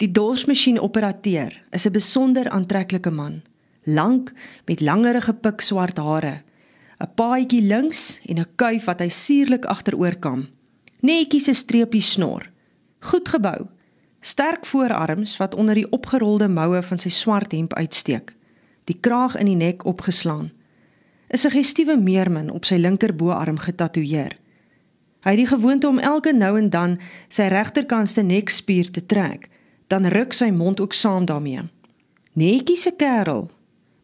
Die dorsmasjien-operateur is 'n besonder aantreklike man, lank met langerige pik swart hare, 'n paadjie links en 'n kuif wat hy suurlik agteroor kam. Netjies 'n streepie snor. Goed gebou. Sterk voorarms wat onder die opgerolde moue van sy swart hemp uitsteek. Die kraag in die nek opgeslaan. 'n Suggestiewe meermin op sy linkerboarm getatoeëer. Hy het die gewoonte om elke nou en dan sy regterkantste nekspier te trek, dan ruk sy mond ook saam daarmee. Netjies se kerel.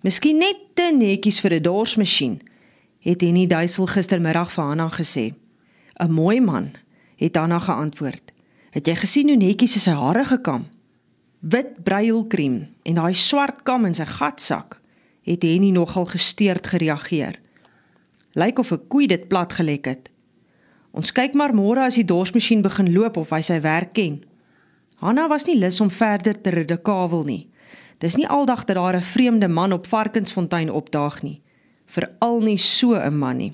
Miskien net te netjies vir 'n dorsmasjien, het Henny Duisel gistermiddag vir Hanna gesê. 'n Mooi man, het Hanna geantwoord. Het jy gesien hoe netjies sy hare gekam? Wit breielkrem en daai swart kam in sy gatsak, het Henny nogal gesteurd gereageer. Lyk of 'n koei dit plat gelek het. Ons kyk maar môre as die dorsmasjien begin loop of hy sy werk ken. Hanna was nie lus om verder te redekavel nie. Dis nie aldag dat daar 'n vreemde man op Varkensfontein opdaag nie veral nie so 'n man nie.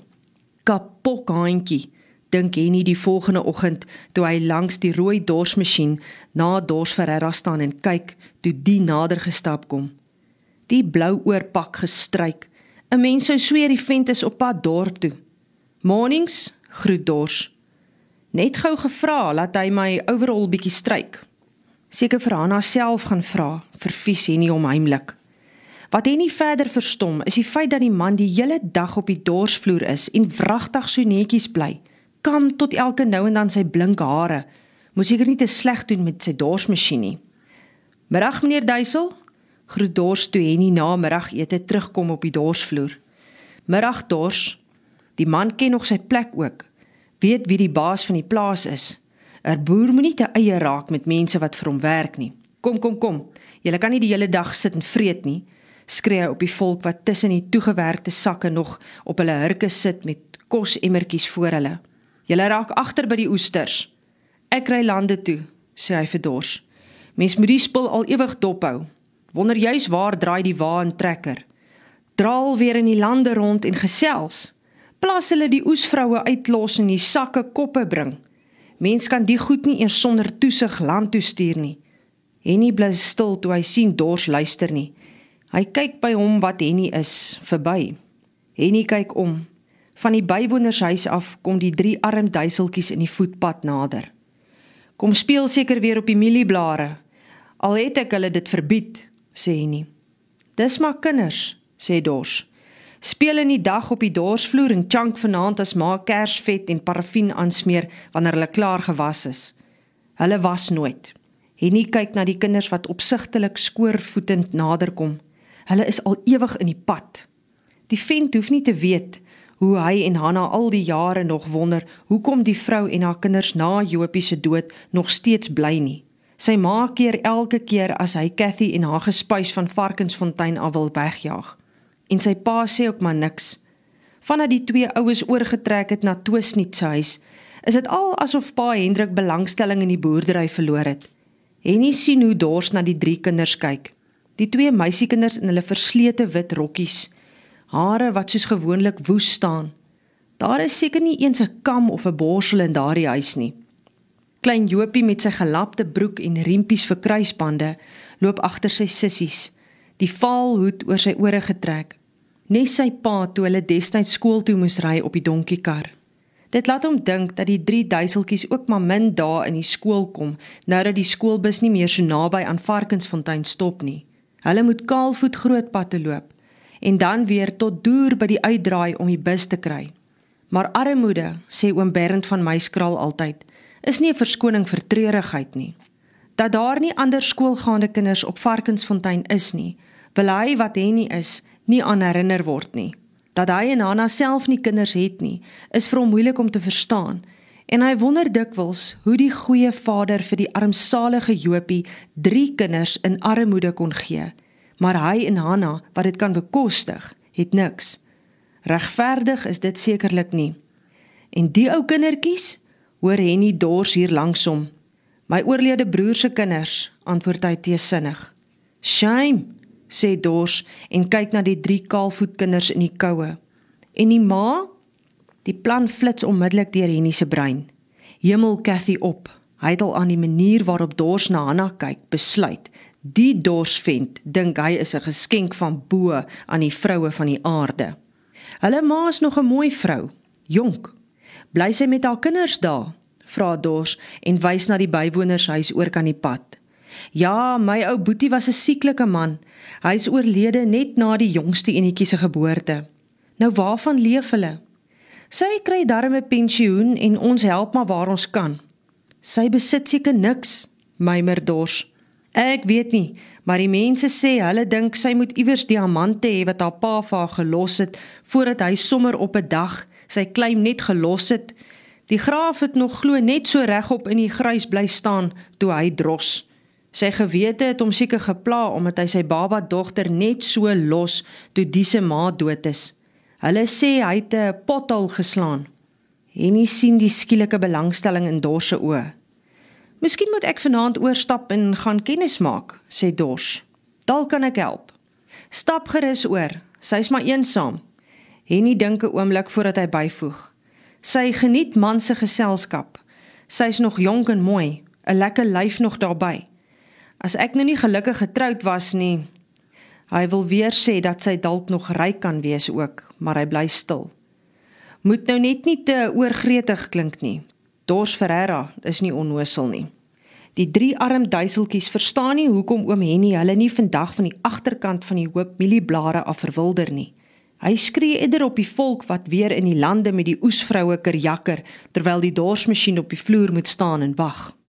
Kapok handjie, dink nie die volgende oggend toe hy langs die rooi dorsmasjien na Dors Ferreira staan en kyk toe die nader gestap kom. Die blou oorpak gestryk. 'n Mens sou sweer die vent is op pad dorp toe. Mornings, groet Dors. Net gou gevra laat hy my overall bietjie stryk. Seker vir Hanna self gaan vra, verfies hy nie om heimlik. Wat hy nie verder verstom is die feit dat die man die hele dag op die dorsvloer is en wragtig so netjies bly. Kam tot elke nou en dan sy blink hare. Moes seker nie te sleg doen met sy dorsmasjien nie. Middag meneer Duisel. Groet dors toe hy na middagete terugkom op die dorsvloer. Middag dors. Die man ken nog sy plek ook. Weet wie die baas van die plaas is. 'n Boer moenie te eie raak met mense wat vir hom werk nie. Kom kom kom. Jy kan nie die hele dag sit en vreet nie skree op die volk wat tussen die toegewerkte sakke nog op hulle hurke sit met kosemmertjies voor hulle. Julle raak agter by die oesters. Ek ry lande toe, sê hy vir Dors. Mens moet die spul al ewig dophou. Wonder juis waar draai die wa en trekker. Draal weer in die lande rond en gesels. Plas hulle die oesvroue uitlos en die sakke koppe bring. Mens kan die goed nie eers sonder toesig land toe stuur nie. Henny bly stil toe hy sien Dors luister nie. Hy kyk by hom wat Henny is verby. Henny kyk om. Van die bywonershuis af kom die drie arm duiseltjies in die voetpad nader. Kom speel seker weer op die mielieblare. Al het ek hulle dit verbied, sê Henny. Dis maar kinders, sê Dors. Speel in die dag op die dorsvloer en chunk vanaand as ma kersvet en parafin aansmeer wanneer hulle klaar gewas is. Hulle was nooit. Henny kyk na die kinders wat opsigtelik skoorvoetend naderkom. Hulle is al ewig in die pad. Die vent hoef nie te weet hoe hy en Hanna al die jare nog wonder hoekom die vrou en haar kinders na Jopie se dood nog steeds bly nie. Sy maak keer elke keer as hy Cathy en haar gespuis van Varkensfontein af wil wegjaag. En sy pa sê ook maar niks. Vandat die twee oues oorgetrek het na Twisnit se huis, is dit al asof pa Hendrik belangstelling in die boerdery verloor het. Henny sien hoe dors na die drie kinders kyk. Die twee meisiekinders in hulle verslete wit rokkies, hare wat soos gewoonlik woes staan. Daar is seker nie eens 'n kam of 'n borsel in daardie huis nie. Klein Jopie met sy gelapte broek en riempies vir kruisbande loop agter sy sissies, die vaal hoed oor sy ore getrek. Nes sy pa toe hulle destyds skool toe moes ry op die donkiekar. Dit laat hom dink dat die drie duiseltjies ook maar min dae in die skool kom nou dat die skoolbus nie meer so naby aan Varkensfontein stop nie. Hulle moet kaalvoet grootpad te loop en dan weer tot deur by die uitdraai om die bus te kry. Maar armoede, sê oom Bernd van Meiskraal altyd, is nie 'n verskoning vir treurigheid nie. Dat daar nie ander skoolgaande kinders op Varkensfontein is nie, wil hy wat hy nie is, nie aan herinner word nie. Dat hy en Hanna self nie kinders het nie, is vir hom moeilik om te verstaan En hy wonder dikwels hoe die goeie vader vir die armsalige Jopie drie kinders in armoede kon gee. Maar hy en Hanna, wat dit kan bekostig, het niks. Regverdig is dit sekerlik nie. En die ou kindertjies, hoor Henny dors hier langsom. My oorlede broer se kinders, antwoord hy teesinnig. Shame, sê dors en kyk na die drie kaalvoetkinders in die koue. En die ma Die plan flits onmiddellik deur Henny se brein. Hemel Cathy op. Hy het al aan die manier waarop Dors na Hanna kyk, besluit. Die Dorsvent dink hy is 'n geskenk van bo aan die vroue van die aarde. Hulle ma is nog 'n mooi vrou, jonk. Bly sy met haar kinders daar? Vra Dors en wys na die bywonershuis oor kan die pad. Ja, my ou boetie was 'n sieklike man. Hy is oorlede net na die jongste enetjie se geboorte. Nou waarvan leef hulle? Sy kry darme pensioen en ons help maar waar ons kan. Sy besit seker niks, mymer Dors. Ek weet nie, maar die mense sê hulle dink sy moet iewers diamante hê wat haar pa vir haar gelos het voordat hy sommer op 'n dag sy claim net gelos het. Die graaf het nog glo net so regop in die grys bly staan toe hy dros. Sy gewete het hom seker gepla omdat hy sy baba dogter net so los toe diese ma dood is. Hulle sê hy het 'n pothol geslaan. Henny sien die skielike belangstelling in Dors se oë. Miskien moet ek vanaand oorstap en gaan kennis maak, sê Dors. Dalk kan ek help. Stap gerus oor. Sy's maar eensaam. Henny dink 'n oomblik voordat hy byvoeg. Sy geniet man se geselskap. Sy's nog jonk en mooi, 'n lekker lyf nog daarbey. As ek nou nie gelukkig getroud was nie. Hy wil weer sê dat sy dalk nog ryk kan wees ook, maar hy bly stil. Moet nou net nie te oorgretig klink nie. Dors Ferreira is nie onnosel nie. Die drie arm duiseltjies verstaan nie hoekom oom Henny hulle nie vandag van die agterkant van die hoop mielieblare af verwilder nie. Hy skree eerder op die volk wat weer in die lande met die oesvroue kerjakker terwyl die dorsmasjien op die vloer moet staan en wag.